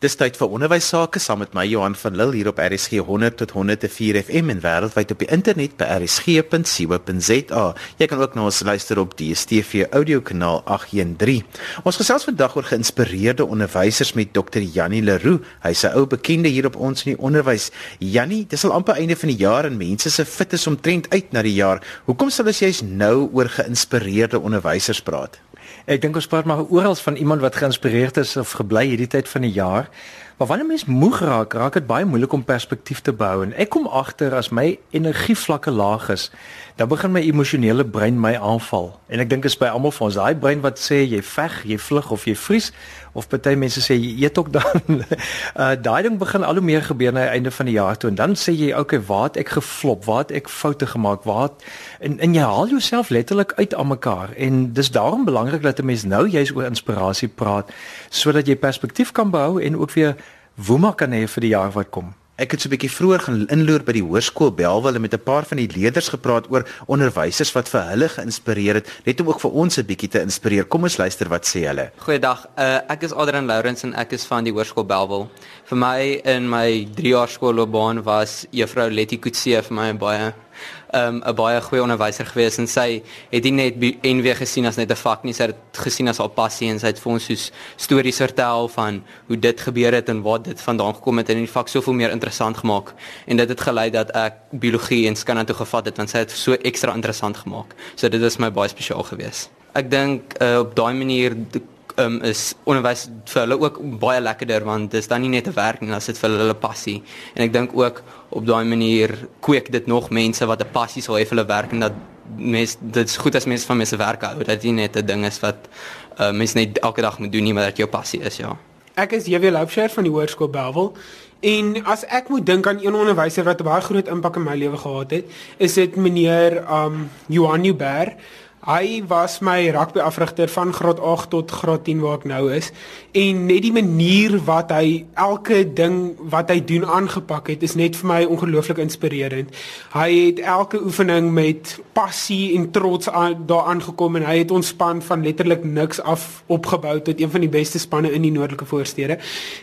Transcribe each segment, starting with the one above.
Dis tyd vir onderwys sake saam met my Johan van Lille hier op RSG 100 tot 104 FM en wêreldwyd op die internet by rsg.co.za. Jy kan ook na ons luister op die DStv audiokanaal 813. Ons gesels vandag oor geïnspireerde onderwysers met Dr. Jannie Leroux. Hy's 'n ou bekende hier op ons in die onderwys. Jannie, dis al amper einde van die jaar en mense se fit is omtrent uit na die jaar. Hoekom sal jy's nou oor geïnspireerde onderwysers praat? Ek dink ons praat maar oral van iemand wat geïnspireerd is of gebly hierdie tyd van die jaar. Maar wanneer mens moeg raak, raak dit baie moeilik om perspektief te bou en ek kom agter as my energievlakke laag is, dan begin my emosionele brein my aanval. En ek dink dit is by almal van ons, daai brein wat sê jy veg, jy vlug of jy vries of party mense sê jy eet ook dan. uh daai ding begin al hoe meer gebeur na die einde van die jaar toe en dan sê jy okay, waar het ek geflop? Waar het ek foute gemaak? Waar het, en en jy haal jouself letterlik uit aan mekaar en dis daarom belangrik dat 'n mens nou juist oor inspirasie praat sodat jy perspektief kan behou en ook weer woema kan hê vir die jaar wat kom. Ek het so 'n bietjie vroeër gaan inloer by die hoërskool Belwel en met 'n paar van die leerders gepraat oor onderwysers wat vir hulle geïnspireer het, net om ook vir ons 'n bietjie te inspireer. Kom ons luister wat sê hulle. Goeiedag. Uh, ek is Adrian Lourens en ek is van die hoërskool Belwel. Vir my in my 3 jaar skoolloopbaan was juffrou Letty Kutse vir my baie um, 'n baie goeie onderwyser gewees en sy het nie net NW gesien as net 'n vak nie, sy het gesien as haar passie en sy het vir ons soos stories vertel van hoe dit gebeur het en waar dit vandaan gekom het en die vak soveel meer interessant gemaak. En dit het gelei dat ek biologie en skanna toe gevat het want sy het so ekstra interessant gemaak. So dit is my baie spesiaal gewees. Ek dink uh, op daai manier um, is onderwys vir hulle ook baie lekkerder want dis dan nie net 'n werk nie, dit is vir hulle passie. En ek dink ook op daai manier kweek dit nog mense wat 'n passie sal hê vir hulle werk en dat mens dit is goed as mense van mense werk hou dat dit net 'n ding is wat uh, mense net elke dag moet doen nie maar dat jou passie is, ja. Ek is JW Loupshare van die Hoërskool Bellville. En as ek moet dink aan een onderwyser wat baie groot impak in my lewe gehad het, is dit meneer um Johan Nieuwberg. Hy was my rugby afrigter van graad 8 tot graad 10 waar ek nou is en net die manier wat hy elke ding wat hy doen aangepak het is net vir my ongelooflik inspirerend. Hy het elke oefening met passie en trots daaraan gekom en hy het ons span van letterlik niks af opgebou tot een van die beste spanne in die noordelike voorstede.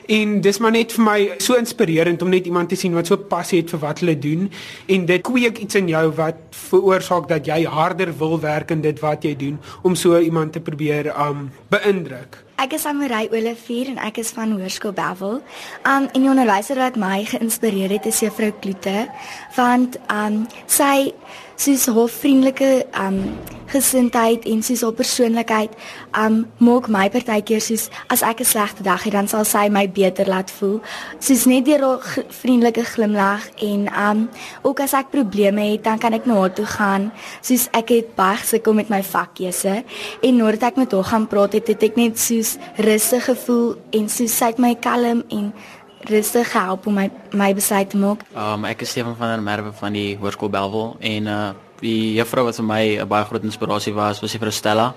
En dis maar net vir my so inspirerend om net iemand te sien wat so passie het vir wat hulle doen en dit kweek iets in jou wat veroorsaak dat jy harder wil werk en dit wat jy doen om so iemand te probeer um beïndruk. Ek is Amarei Olivier en ek is van Hoërskool Bevel. Um en die onderwyser wat my geïnspireer het is juffrou Kloete want um sy soos haar vriendelike um gesindheid en soos haar persoonlikheid um maak my partykeer soos as ek 'n slegte dag het dan sal sy my beter laat voel. Soos net deur haar vriendelike glimlag en um ook as ek probleme het dan kan ek na haar toe gaan. Soos ek het baie gesukkel met my vakkeuse en nadat ek met haar gaan praat het, het ek net soos rustig gevoel en soos sy het my kalm en rustig help om my my besluit te maak. Um ek is Stefan van der Merwe van die Hoërskool Belwel en uh die juffrou wat vir my 'n baie groot inspirasie was, was juffrou Stella.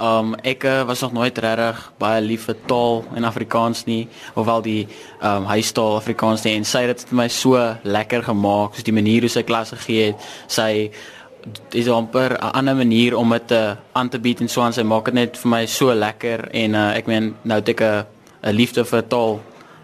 Um ek uh, was nog nooit regtig baie lief vir taal en Afrikaans nie, hoewel die um huistaal Afrikaans nie en sy het dit vir my so lekker gemaak, soos die manier hoe sy klas gegee het. Sy dis amper 'n ander manier om dit uh, aan te bied en so aan sy maak dit net vir my so lekker en uh, ek meen nou het ek 'n 'n liefde vir taal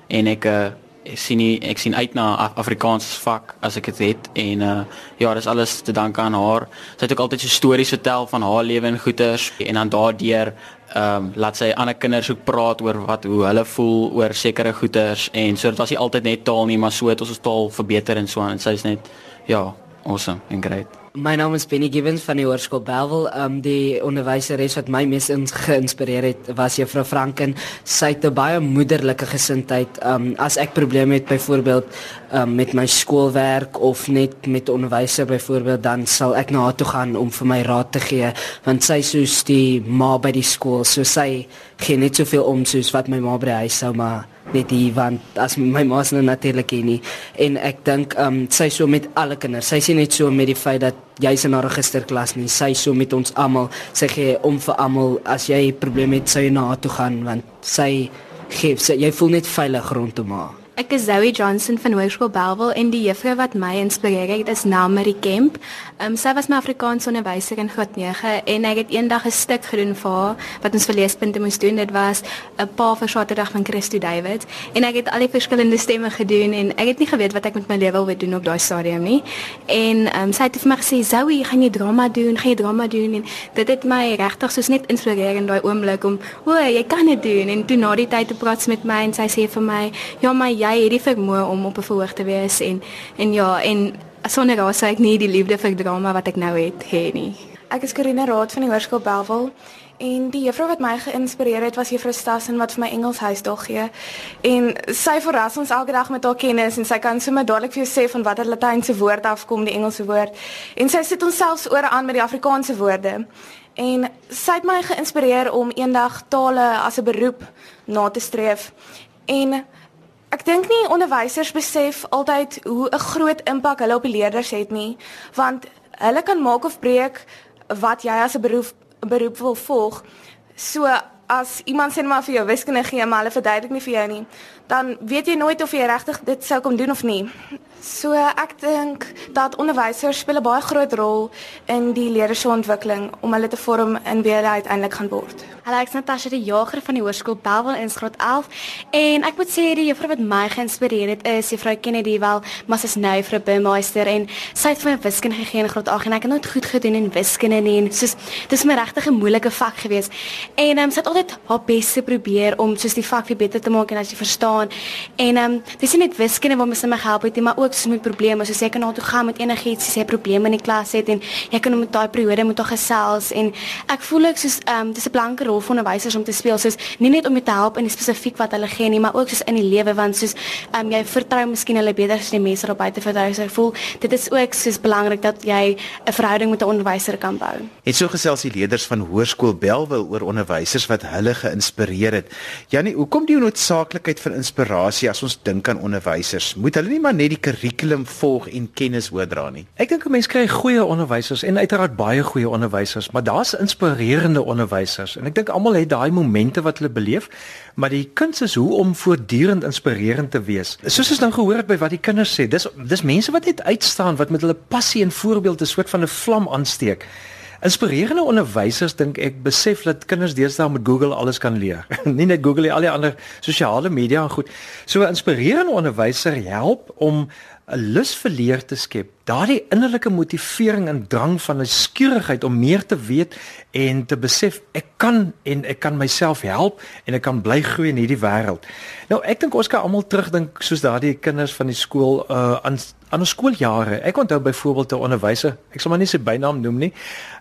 en ek uh, ek sien nie, ek sien uit na Afrikaans vak as ek dit het en uh, ja, dis alles te danke aan haar. Sy het ook altyd so stories vertel van haar lewe en goeters en dan daardeur ehm um, laat sy ander kinders ook praat oor wat hoe hulle voel oor sekere goeters en so dit was nie altyd net taal nie, maar so het ons ons taal verbeter en so en sy's net ja, awesome en great. My naam is Benny Gibbons van die Hoërskool Bellville. Um die onderwyseres wat my mees geïnspireer het, was Juffrou Franken. Sy het 'n baie moederlike gesindheid. Um as ek probleme het byvoorbeeld um met my skoolwerk of net met onderwyser byvoorbeeld, dan sal ek na haar toe gaan om vir my raad te gee, want sy soos die ma by die skool, so sy gee net soveel om soos wat my ma by die huis sou maar net die want as my ma se nou natuurlik hier nie en ek dink um sy so met alle kinders. Sy sien net so met die feit dat jy's in haar registerklas nie. Sy so met ons almal. Sy gee om vir almal as jy probleme het, sou jy na haar toe gaan want sy gee sy, jy voel net veilig rondom haar. Ek is Zoe Johnson van Hoërskool Belwel en die juffrou wat my inspireer het is Namarie Kemp. Um, sy was my Afrikaans onderwyser in graad 9 en ek het eendag 'n stuk gedoen vir haar wat ons vir leespunte moes doen. Dit was 'n pa vir Saterdag van Christo David en ek het al die verskillende stemme gedoen en ek het nie geweet wat ek met my lewe wil doen op daai stadium nie. En um, sy het vir my gesê, "Zoe, gaan jy drama doen? Gaan jy drama doen?" En dit het my regtig soos net inspireer in daai oomblik om, "O, jy kan dit doen." En toe na die tyd het praat met my en sy sê vir my, "Ja, maar jy het die vermoë om op 'n verhoog te wees en en ja, en sonder haar sou ek nie die liefde vir drama wat ek nou het hê nie. Ek is Karina Raad van die Hoërskool Belwel en die juffrou wat my geïnspireer het was juffrou Stassen wat vir my Engels huisdae gee. En sy verras ons elke dag met haar kennis en sy kan sommer dadelik vir jou sê van watter Latynse woord afkom die Engelse woord. En sy sit ons selfs ore aan met die Afrikaanse woorde. En sy het my geïnspireer om eendag tale as 'n beroep na te streef. En Ek dink nie onderwysers besef altyd hoe 'n groot impak hulle op die leerders het nie, want hulle kan maak of breek wat jy as 'n beroep beroep wil volg. So as iemand sê maar vir jou wiskunde gee, maar hulle verduidelik nie vir jou nie, dan weet jy nooit of jy regtig dit sou kom doen of nie. So ek dink dat onderwysers speel 'n baie groot rol in die leerders se ontwikkeling om hulle te vorm in wie hulle uiteindelik gaan word. Hallo, ek is Natasha die jager van die hoërskool Belwel in graad 11 en ek moet sê die juffrou wat my geïnspireer het is juffrou Kennedy wel, maar sy's nou vir 'n bemeister en sy het vir my wiskunde gegee in graad 8 en ek het nooit goed gedoen in wiskunde nie en soos dis my regtig 'n moeilike vak gewees. En um, sy het altyd haar bes te probeer om soos die vak weer beter te maak en as jy verstaan. En ehm um, dis nie net wiskunde wat my gehelp het nie, maar ook so met probleme, soos jy kan na toe gaan met enigiets, as jy probleme in die klas het en jy kan met daai periode met haar gesels en ek voel ek soos ehm um, dis 'n blanke rol vir onderwysers om te speel soos nie net om jou te help in die spesifiek wat hulle gee nie, maar ook soos in die lewe want soos ehm um, jy vertrou miskien hulle beter as die mense daar buite vertrou. So ek voel dit is ook soos belangrik dat jy 'n verhouding met 'n onderwyser kan bou. En so gesels die leerders van Hoërskool Belwel oor onderwysers wat hulle geïnspireer het. Janie, hoekom die noodsaaklikheid van inspirasie as ons dink aan onderwysers? Moet hulle nie maar net die kurrikulum volg en kennis oordra nie? Ek dink 'n mens kry goeie onderwysers en uiteraard baie goeie onderwysers, maar daar's inspirerende onderwysers en ek dink almal het daai momente wat hulle beleef, maar die kuns is hoe om voortdurend inspirerend te wees. Soos ons nou gehoor het by wat die kinders sê, dis dis mense wat net uitstaan wat met hulle passie en voorbeeld 'n soort van 'n vlam aansteek. Inspirerende onderwysers dink ek besef dat kinders deesdae met Google alles kan leer. nie net Google nie, al die ander sosiale media en goed. So 'n inspirerende onderwyser help om 'n lus vir leer te skep. Daardie innerlike motivering en drang van 'n skierigheid om meer te weet en te besef ek kan en ek kan myself help en ek kan bly groei in hierdie wêreld. Nou ek dink ons kan almal terugdink soos daardie kinders van die skool uh aan aan ons skooljare. Ek onthou byvoorbeeld 'n onderwyser, ek sal maar nie sy bynaam noem nie.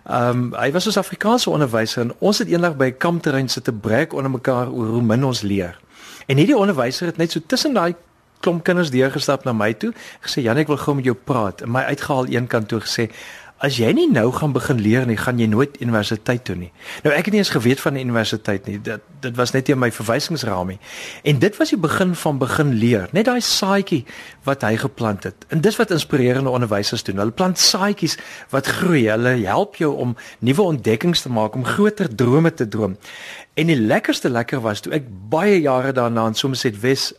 Um hy was 'n Afrikaanse onderwyser en ons het eendag by 'n kampterrein sit te breek onder mekaar oor hoe min ons leer. En hierdie onderwyser het net so tussen daai klomp kinders deurgestap na my toe, gesê Jan ek wil gou met jou praat. En my uitgehaal een kant toe gesê As jy nie nou gaan begin leer nie, gaan jy nooit universiteit toe nie. Nou ek het nie eens geweet van die universiteit nie. Dit dit was net in my verwysingsraamie. En dit was die begin van begin leer. Net daai saadjie wat hy geplant het. En dis wat inspirerende onderwysers doen. Hulle plant saadjies wat groei. Hulle help jou om nuwe ontdekkings te maak, om groter drome te droom. En die lekkerste lekker was toe ek baie jare daarna in Somerset Wes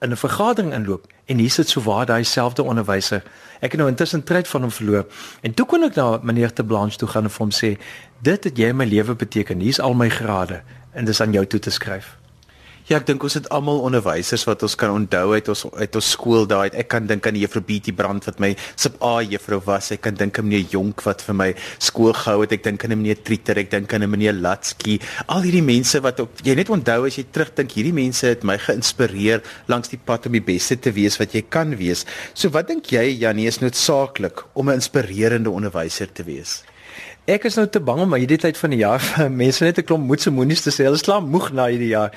in 'n vergadering inloop en hier sit so waar daai selfde onderwyser. Ek het nou intussen tyd van hom verloor. En toe kon ek na meneer te Blanche toe gaan en vir hom sê: "Dit het jy in my lewe beteken. Hier's al my grade en dis aan jou toe te skryf." Ja, ek dink ons het almal onderwysers wat ons kan onthou uit ons uit ons skool daai. Ek kan dink aan juffrou Betty Brand wat my sub A juffrou was. Ek kan dink aan meneer Jonk wat vir my skool gehou het. Ek dink aan meneer Trieter, ek dink aan meneer Latsky. Al hierdie mense wat ook jy net onthou as jy terugdink, hierdie mense het my geïnspireer langs die pad om die beste te wees wat jy kan wees. So wat dink jy Janie is noodsaaklik om 'n inspirerende onderwyser te wees? Ek is nou te bang om hierdie tyd van die jaar mense net 'n klomp moedse moenies te sê. Hulle slaap moeg na hierdie jaar.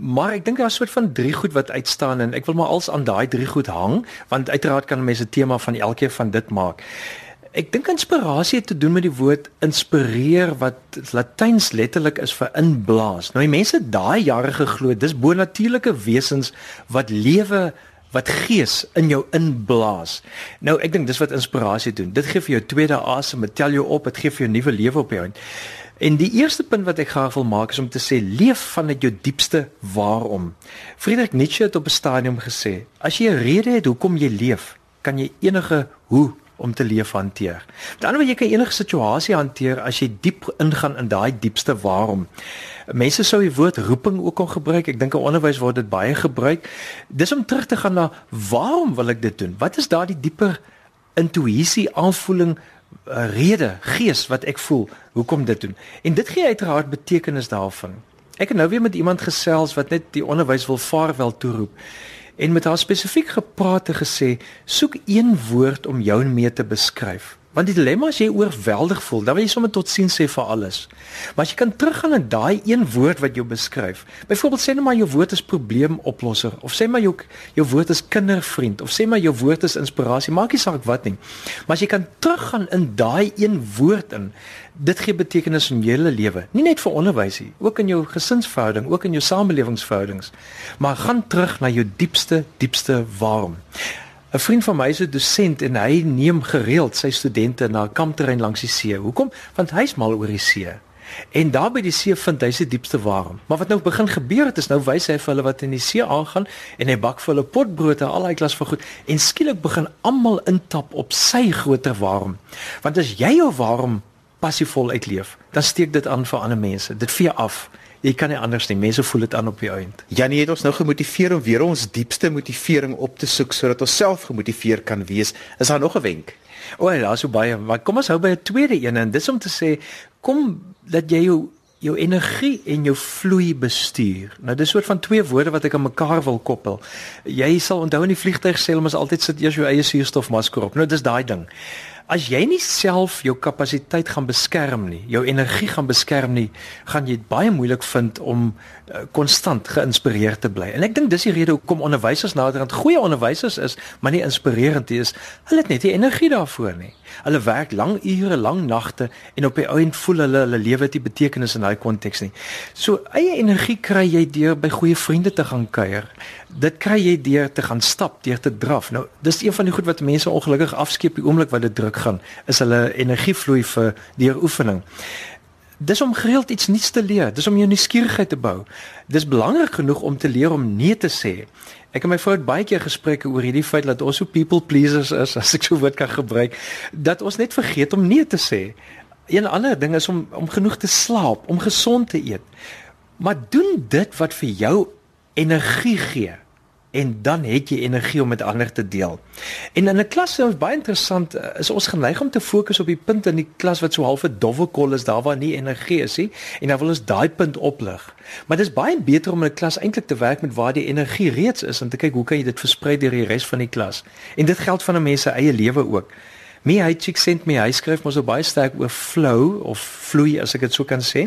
Maar ek dink daar's 'n soort van drie goed wat uitstaan en ek wil maar als aan daai drie goed hang want uiteraard kan mense 'n tema van elkeen van dit maak. Ek dink inspirasie het te doen met die woord inspireer wat Latyns letterlik is vir inblaas. Nou die mense daai jare geglo dis bonatuurlike wesens wat lewe wat gees in jou inblaas. Nou ek dink dis wat inspirasie doen. Dit gee vir jou tweede asem, dit tel jou op, dit gee vir jou nuwe lewe op jou. En die eerste punt wat ek graag wil maak is om te sê leef vanuit jou diepste waarom. Friedrich Nietzsche het op 'n stadium gesê, as jy 'n rede het hoekom jy leef, kan jy enige hoe om te leef hanteer. Met ander woorde jy kan enige situasie hanteer as jy diep ingaan in daai diepste waarom. Mense sou die woord roeping ook kon gebruik. Ek dink in onderwys word dit baie gebruik. Dis om terug te gaan na waarom wil ek dit doen? Wat is daardie dieper intuïsie, aanvoeling, eh, rede, gees wat ek voel hoekom dit doen? En dit gee uiteraard betekenis daarvan. Ek het nou weer met iemand gesels wat net die onderwys wil vaarwel toeroep en met haar spesifiek gepraat en gesê soek een woord om jou mee te beskryf. Want die dilemma as jy oorweldig voel, dan wil jy sommer tot sien sê vir alles. Maar as jy kan teruggaan aan daai een woord wat jou beskryf. Byvoorbeeld sê net maar jou woord is probleemoplosser of sê maar jou jou woord is kindervriend of sê maar jou woord is inspirasie, maak nie saak wat nie. Maar as jy kan teruggaan in daai een woord in, dit gee betekenis in jou hele lewe. Nie net vir onderwys nie, ook in jou gesinsverhouding, ook in jou samelewingsverhoudings. Maar gaan terug na jou diepste, diepste waarom. 'n Vriend van my is 'n dosent en hy neem gereeld sy studente na 'n kampterrein langs die see. Hoekom? Want hy's mal oor die see. En daar by die see vind hy sy diepste waarom. Maar wat nou begin gebeur het is nou wys hy vir hulle wat in die see aangaan en hy bak vir hulle potbrood en al daai klas van goed en skielik begin almal intap op sy groter waarom. Want as jy jou waarom passievol uitleef, dan steek dit aan vir ander mense. Dit vee af jy kan nie anders nie. Mense voel dit aan op die eind. Janie het ons nou gemotiveer om weer ons diepste motivering op te soek sodat ons self gemotiveer kan wees. Is daar nog 'n wenk? O, ja, daar's so baie. Maar kom ons hou by 'n tweede een en dis om te sê kom dat jy jou jou energie en jou vloei bestuur. Nou dis soort van twee woorde wat ek aan mekaar wil koppel. Jy sal onthou in die vliegtuig sê ons altyd sit eers jou eie suurstofmasker op. Nou dis daai ding. As jy nie self jou kapasiteit gaan beskerm nie, jou energie gaan beskerm nie, gaan jy dit baie moeilik vind om eh, konstant uh, geïnspireerd te bly. En ek dink dis die rede hoekom onderwysers naderhand goeie onderwysers is, maar nie inspirerend is. Hulle het net nie energie daarvoor nie. Hulle werk lang ure, lang nagte en op die ouend voel hulle hulle lewe het nie betekenis in daai konteks nie. So eie energie kry jy deur by goeie vriende te gaan kuier. Dit kry jy deur te gaan stap, deur te draf. Nou, dis een van die goed wat mense ongelukkig afskeep die oomblik wat dit druk gaan, is hulle energievloei vir deur oefening. Dis om gereeld iets nuuts te leer, dis om jou nuuskierigheid te bou. Dis belangrik genoeg om te leer om nee te sê. Ek en my vrou het baie keer gespreek oor hierdie feit dat ons so people pleasers is, as ek so woord kan gebruik, dat ons net vergeet om nee te sê. Een ander ding is om om genoeg te slaap, om gesond te eet. Maar doen dit wat vir jou energie gee en dan het jy energie om met ander te deel. En in 'n klas is baie interessant eh, is ons geneig om te fokus op die punt in die klas wat so half 'n dowwe kol is daar waar nie energie is nie en dan wil ons daai punt oplig. Maar dit is baie beter om in 'n klas eintlik te werk met waar die energie reeds is en te kyk hoe kan jy dit versprei deur die res van die klas. En dit geld van 'n mens se eie lewe ook. Me hy chick sent me hy skryf mos so baie sterk oor flow of vloei as ek dit so kan sê.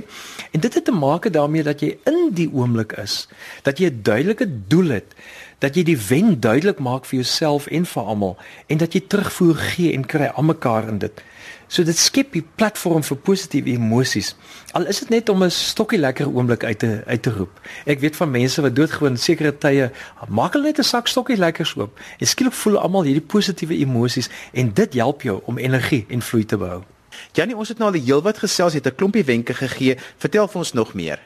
En dit het te maak daarmee dat jy in die oomblik is, dat jy 'n duidelike doel het dat jy die wen duidelik maak vir jouself en vir almal en dat jy terugvoer gee en kry aan mekaar in dit. So dit skep 'n platform vir positiewe emosies. Al is dit net om 'n stokkie lekker oomblik uit te uit te roep. Ek weet van mense wat doodgewoon sekere tye maak hulle net 'n sak stokkie lekkers oop. En skielik voel almal hierdie positiewe emosies en dit help jou om energie en vloei te behou. Janie, ons het nou al die heelwat gesels, het 'n klompie wenke gegee. Vertel vir ons nog meer.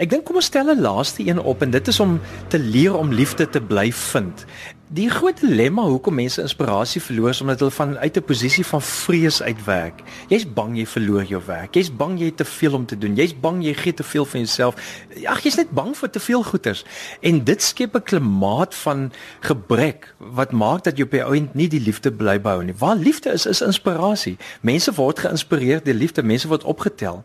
Ek dink kom ons stel 'n laaste een op en dit is om te leer om liefde te bly vind. Die groot dilemma hoekom mense inspirasie verloor is omdat hulle van uit 'n posisie van vrees uitwerk. Jy's bang jy verloor jou werk. Jy's bang jy het te veel om te doen. Jy's bang jy gee te veel van jouself. Ag, jy's net bang vir te veel goeders. En dit skep 'n klimaat van gebrek wat maak dat jy op die ount nie die liefde bly behou nie. Waar liefde is, is inspirasie. Mense word geïnspireer deur liefde. Mense word opgetel.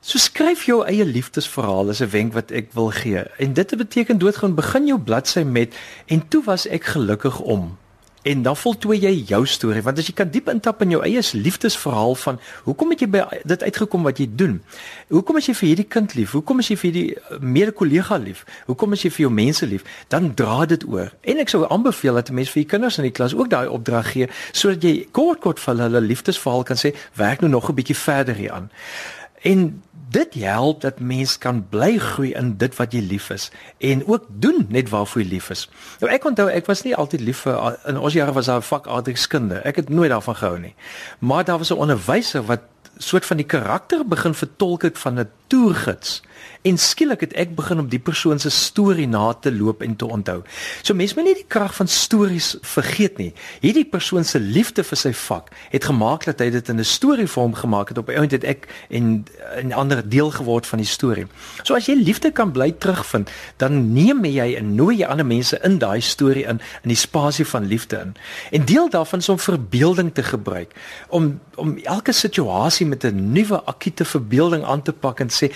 So skryf jou eie liefdesverhaal is 'n wenk wat ek wil gee. En dit beteken doodgewoon begin jou bladsy met en toe was ek gelukkig om. En dan voltooi jy jou storie want as jy kan diep intap in jou eie liefdesverhaal van hoekom het jy by dit uitgekom wat jy doen? Hoekom is jy vir hierdie kind lief? Hoekom is jy vir die eh, mede-kollega lief? Hoekom is jy vir jou mense lief? Dan dra dit oor. En ek sou aanbeveel dat 'n mens vir die kinders in die klas ook daai opdrag gee sodat jy kort kort vir hulle liefdesverhaal kan sê, werk nou nog 'n bietjie verder hier aan. En dit help dat mens kan bly groei in dit wat jy lief is en ook doen net waarvoor jy lief is. Nou ek onthou ek was nie altyd lief vir in ons jare was daar 'n vak aardrykskunde. Ek het nooit daarvan gehou nie. Maar daar was 'n onderwyser wat soort van die karakter begin vertolk het van 'n toergids. En skielik het ek begin om die persoon se storie na te loop en te onthou. So mense moet nie die krag van stories vergeet nie. Hierdie persoon se liefde vir sy vak het gemaak dat hy dit in 'n storie vorm gemaak het. Op 'n oomblik het ek en 'n ander deel geword van die storie. So as jy liefde kan bly terugvind, dan neem jy en nooi jy ander mense in daai storie in in die spasie van liefde in. En deel daarvan is om verbeelding te gebruik om om elke situasie met 'n nuwe akute verbeelding aan te pak en sê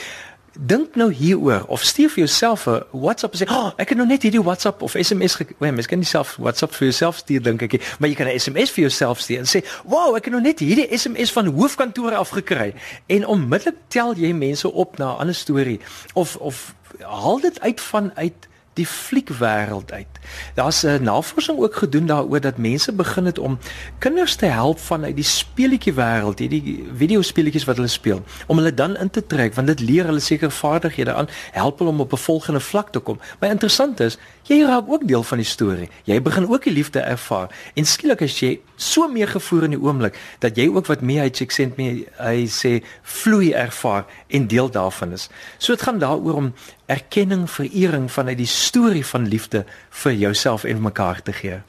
dink nou hieroor of stuur vir jouself 'n WhatsApp en sê, "Oh, ek het nou net hierdie WhatsApp of SMS gekry. Well, mens kan nie self WhatsApp vir jouself stuur dink ek, maar jy kan 'n SMS vir jouself stuur en sê, "Wow, ek het nou net hierdie SMS van hoofkantoor af gekry." En onmiddellik tel jy mense op na 'n ander storie of of haal dit uit van uit die fliek-wêreld uit. Daar's 'n navorsing ook gedoen daaroor dat mense begin het om kinders te help vanuit die speletjie wêreld, hierdie videospeletjies wat hulle speel, om hulle dan in te trek want dit leer hulle seker vaardighede aan, help hulle om op 'n volgende vlak te kom. Maar interessant is, jy raak ook deel van die storie. Jy begin ook die liefde ervaar en skielik as jy so meegevoer in die oomblik dat jy ook wat mee uit Chicksent mee hy sê vloei ervaar en deel daarvan is. So dit gaan daaroor om erkenning, verering vanuit die storie van liefde vir jouself en mekaar te gee.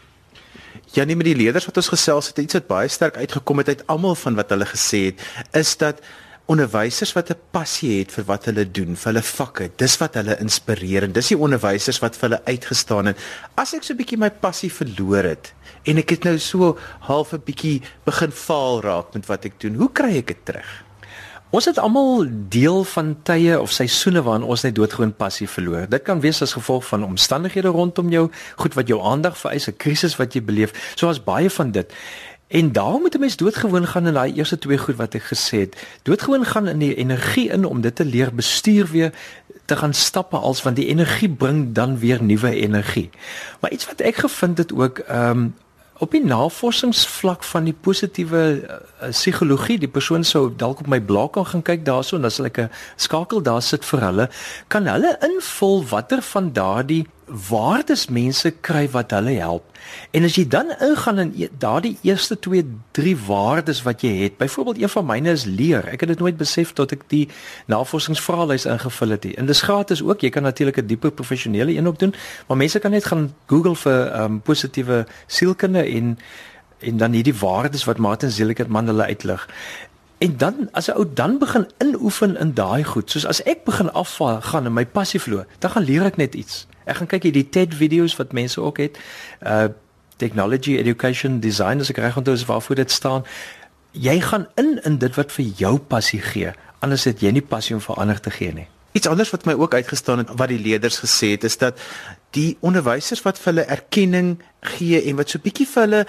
Ja, nie met die leerders wat ons gesels het, iets wat baie sterk uitgekom het uit almal van wat hulle gesê het, is dat onderwysers wat 'n passie het vir wat hulle doen, vir hulle vakke, dis wat hulle inspireer en dis die onderwysers wat vir hulle uitgestaan het. As ek so 'n bietjie my passie verloor het en ek het nou so half 'n bietjie begin faal raak met wat ek doen, hoe kry ek dit terug? Ons het almal deel van tye of seisoene waarin ons net doodgewoon passie verloor. Dit kan wees as gevolg van omstandighede rondom jou, goed wat jou aandag vereis, 'n krisis wat jy beleef. So was baie van dit. En daarom moet 'n mens doodgewoon gaan in daai eerste twee goed wat ek gesê het. Doodgewoon gaan in die energie in om dit te leer bestuur weer te gaan stappe als want die energie bring dan weer nuwe energie. Maar iets wat ek gevind het ook ehm um, op die navorsingsvlak van die positiewe uh, psigologie, die persoon sou dalk op my blog kan gaan kyk daarso en as hulle 'n skakel daar sit vir hulle, kan hulle invul watter van daardie waardes mense kry wat hulle help. En as jy dan ingaan in e daardie eerste 2, 3 waardes wat jy het, byvoorbeeld een van myne is leer. Ek het dit nooit besef tot ek die navorsingsvraelys ingevul het. En dis gratis ook. Jy kan natuurlik 'n dieper professionele een op doen, maar mense kan net gaan Google vir ehm um, positiewe sielkunde en en dan hierdie waardes wat Martin Seligman man hulle uitlig. En dan as 'n ou dan begin inoefen in daai goed, soos as ek begin afval gaan in my passie vloei, dan gaan leer ek net iets. Ek gaan kyk hierdie TED video's wat mense ook het. Uh technology education design as ek reg onthou is waarvoor dit staan. Jy gaan in in dit wat vir jou passie gee. Anders het jy nie passie om vir ander te gee nie. Iets anders wat my ook uitgestaan het wat die leerders gesê het is dat die onderwysers wat vir hulle erkenning gee en wat so bietjie vir hulle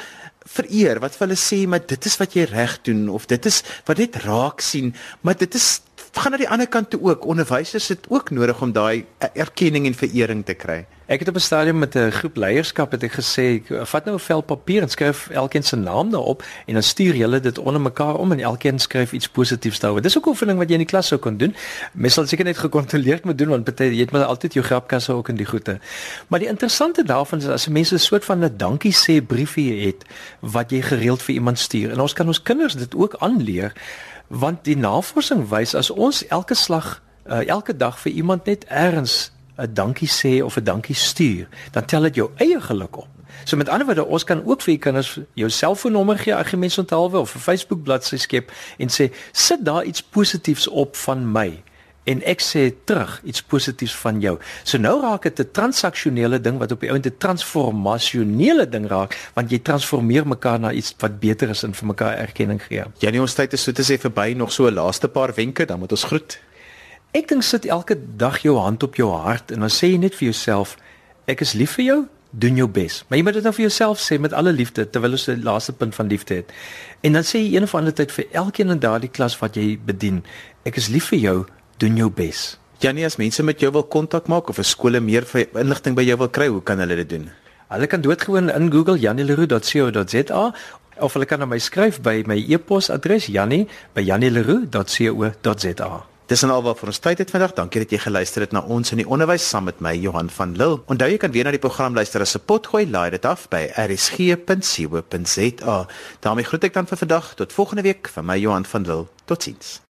vereer, wat vir hulle sê maar dit is wat jy reg doen of dit is wat net raak sien, maar dit is gaan na die ander kant toe ook. Onderwysers het ook nodig om daai erkenning en verering te kry. Ek het op 'n stadium met 'n groep leierskap het ek gesê, vat nou 'n vel papier en skryf elkeen se naam daarop en dan stuur julle dit onder mekaar om en elkeen skryf iets positiefs daaroor. Dis ook 'n oefening wat jy in die klas sou kon doen. Mens sal seker net gekontroleerd moet doen want baie jy het maar altyd jou grapkasse ook in die goeie. Maar die interessante daarvan is as mense 'n soort van 'n dankie sê briefie het wat jy gereeld vir iemand stuur. En ons kan ons kinders dit ook aanleer want die navorsing wys as ons elke slag uh, elke dag vir iemand net eers 'n dankie sê of 'n dankie stuur, dan tel dit jou eie geluk op. So met ander woorde, ons kan ook vir kinders jou selfoonnommer gee, as jy mens onthaalwe of 'n Facebook bladsy skep en sê sit daar iets positiefs op van my en ek sê terug iets positiefs van jou. So nou raak dit 'n transaksionele ding wat op die ouente transformasionele ding raak want jy transformeer mekaar na iets wat beter is en vir mekaar erkenning gee. Janie, ons tyd is so te sê verby, nog so 'n laaste paar wenke, dan moet ons groet. Ek dink sit elke dag jou hand op jou hart en dan sê jy net vir jouself ek is lief vir jou, doen jou bes. Maar jy moet dit nou vir jouself sê met alle liefde terwyl ons die laaste punt van liefde het. En dan sê jy een of ander tyd vir elkeen in daardie klas wat jy bedien, ek is lief vir jou, doen jou bes. Janie, as mense met jou wil kontak maak of 'n skole meer inligting by jou wil kry, hoe kan hulle dit doen? Hulle kan doodgewoon in Google janieleroe.co.za of hulle kan na my skryf by my e-posadres jannie@janieleroe.co.za. Dis en alwaar vir ons tyd het vandag. Dankie dat jy geluister het na ons in die onderwys saam met my Johan van Lille. Onthou jy kan weer na die program luister as 'n potgooi laai dit af by rsg.co.za. daarmee groet ek dan vir vandag tot volgende week van my Johan van Lille. Totsiens.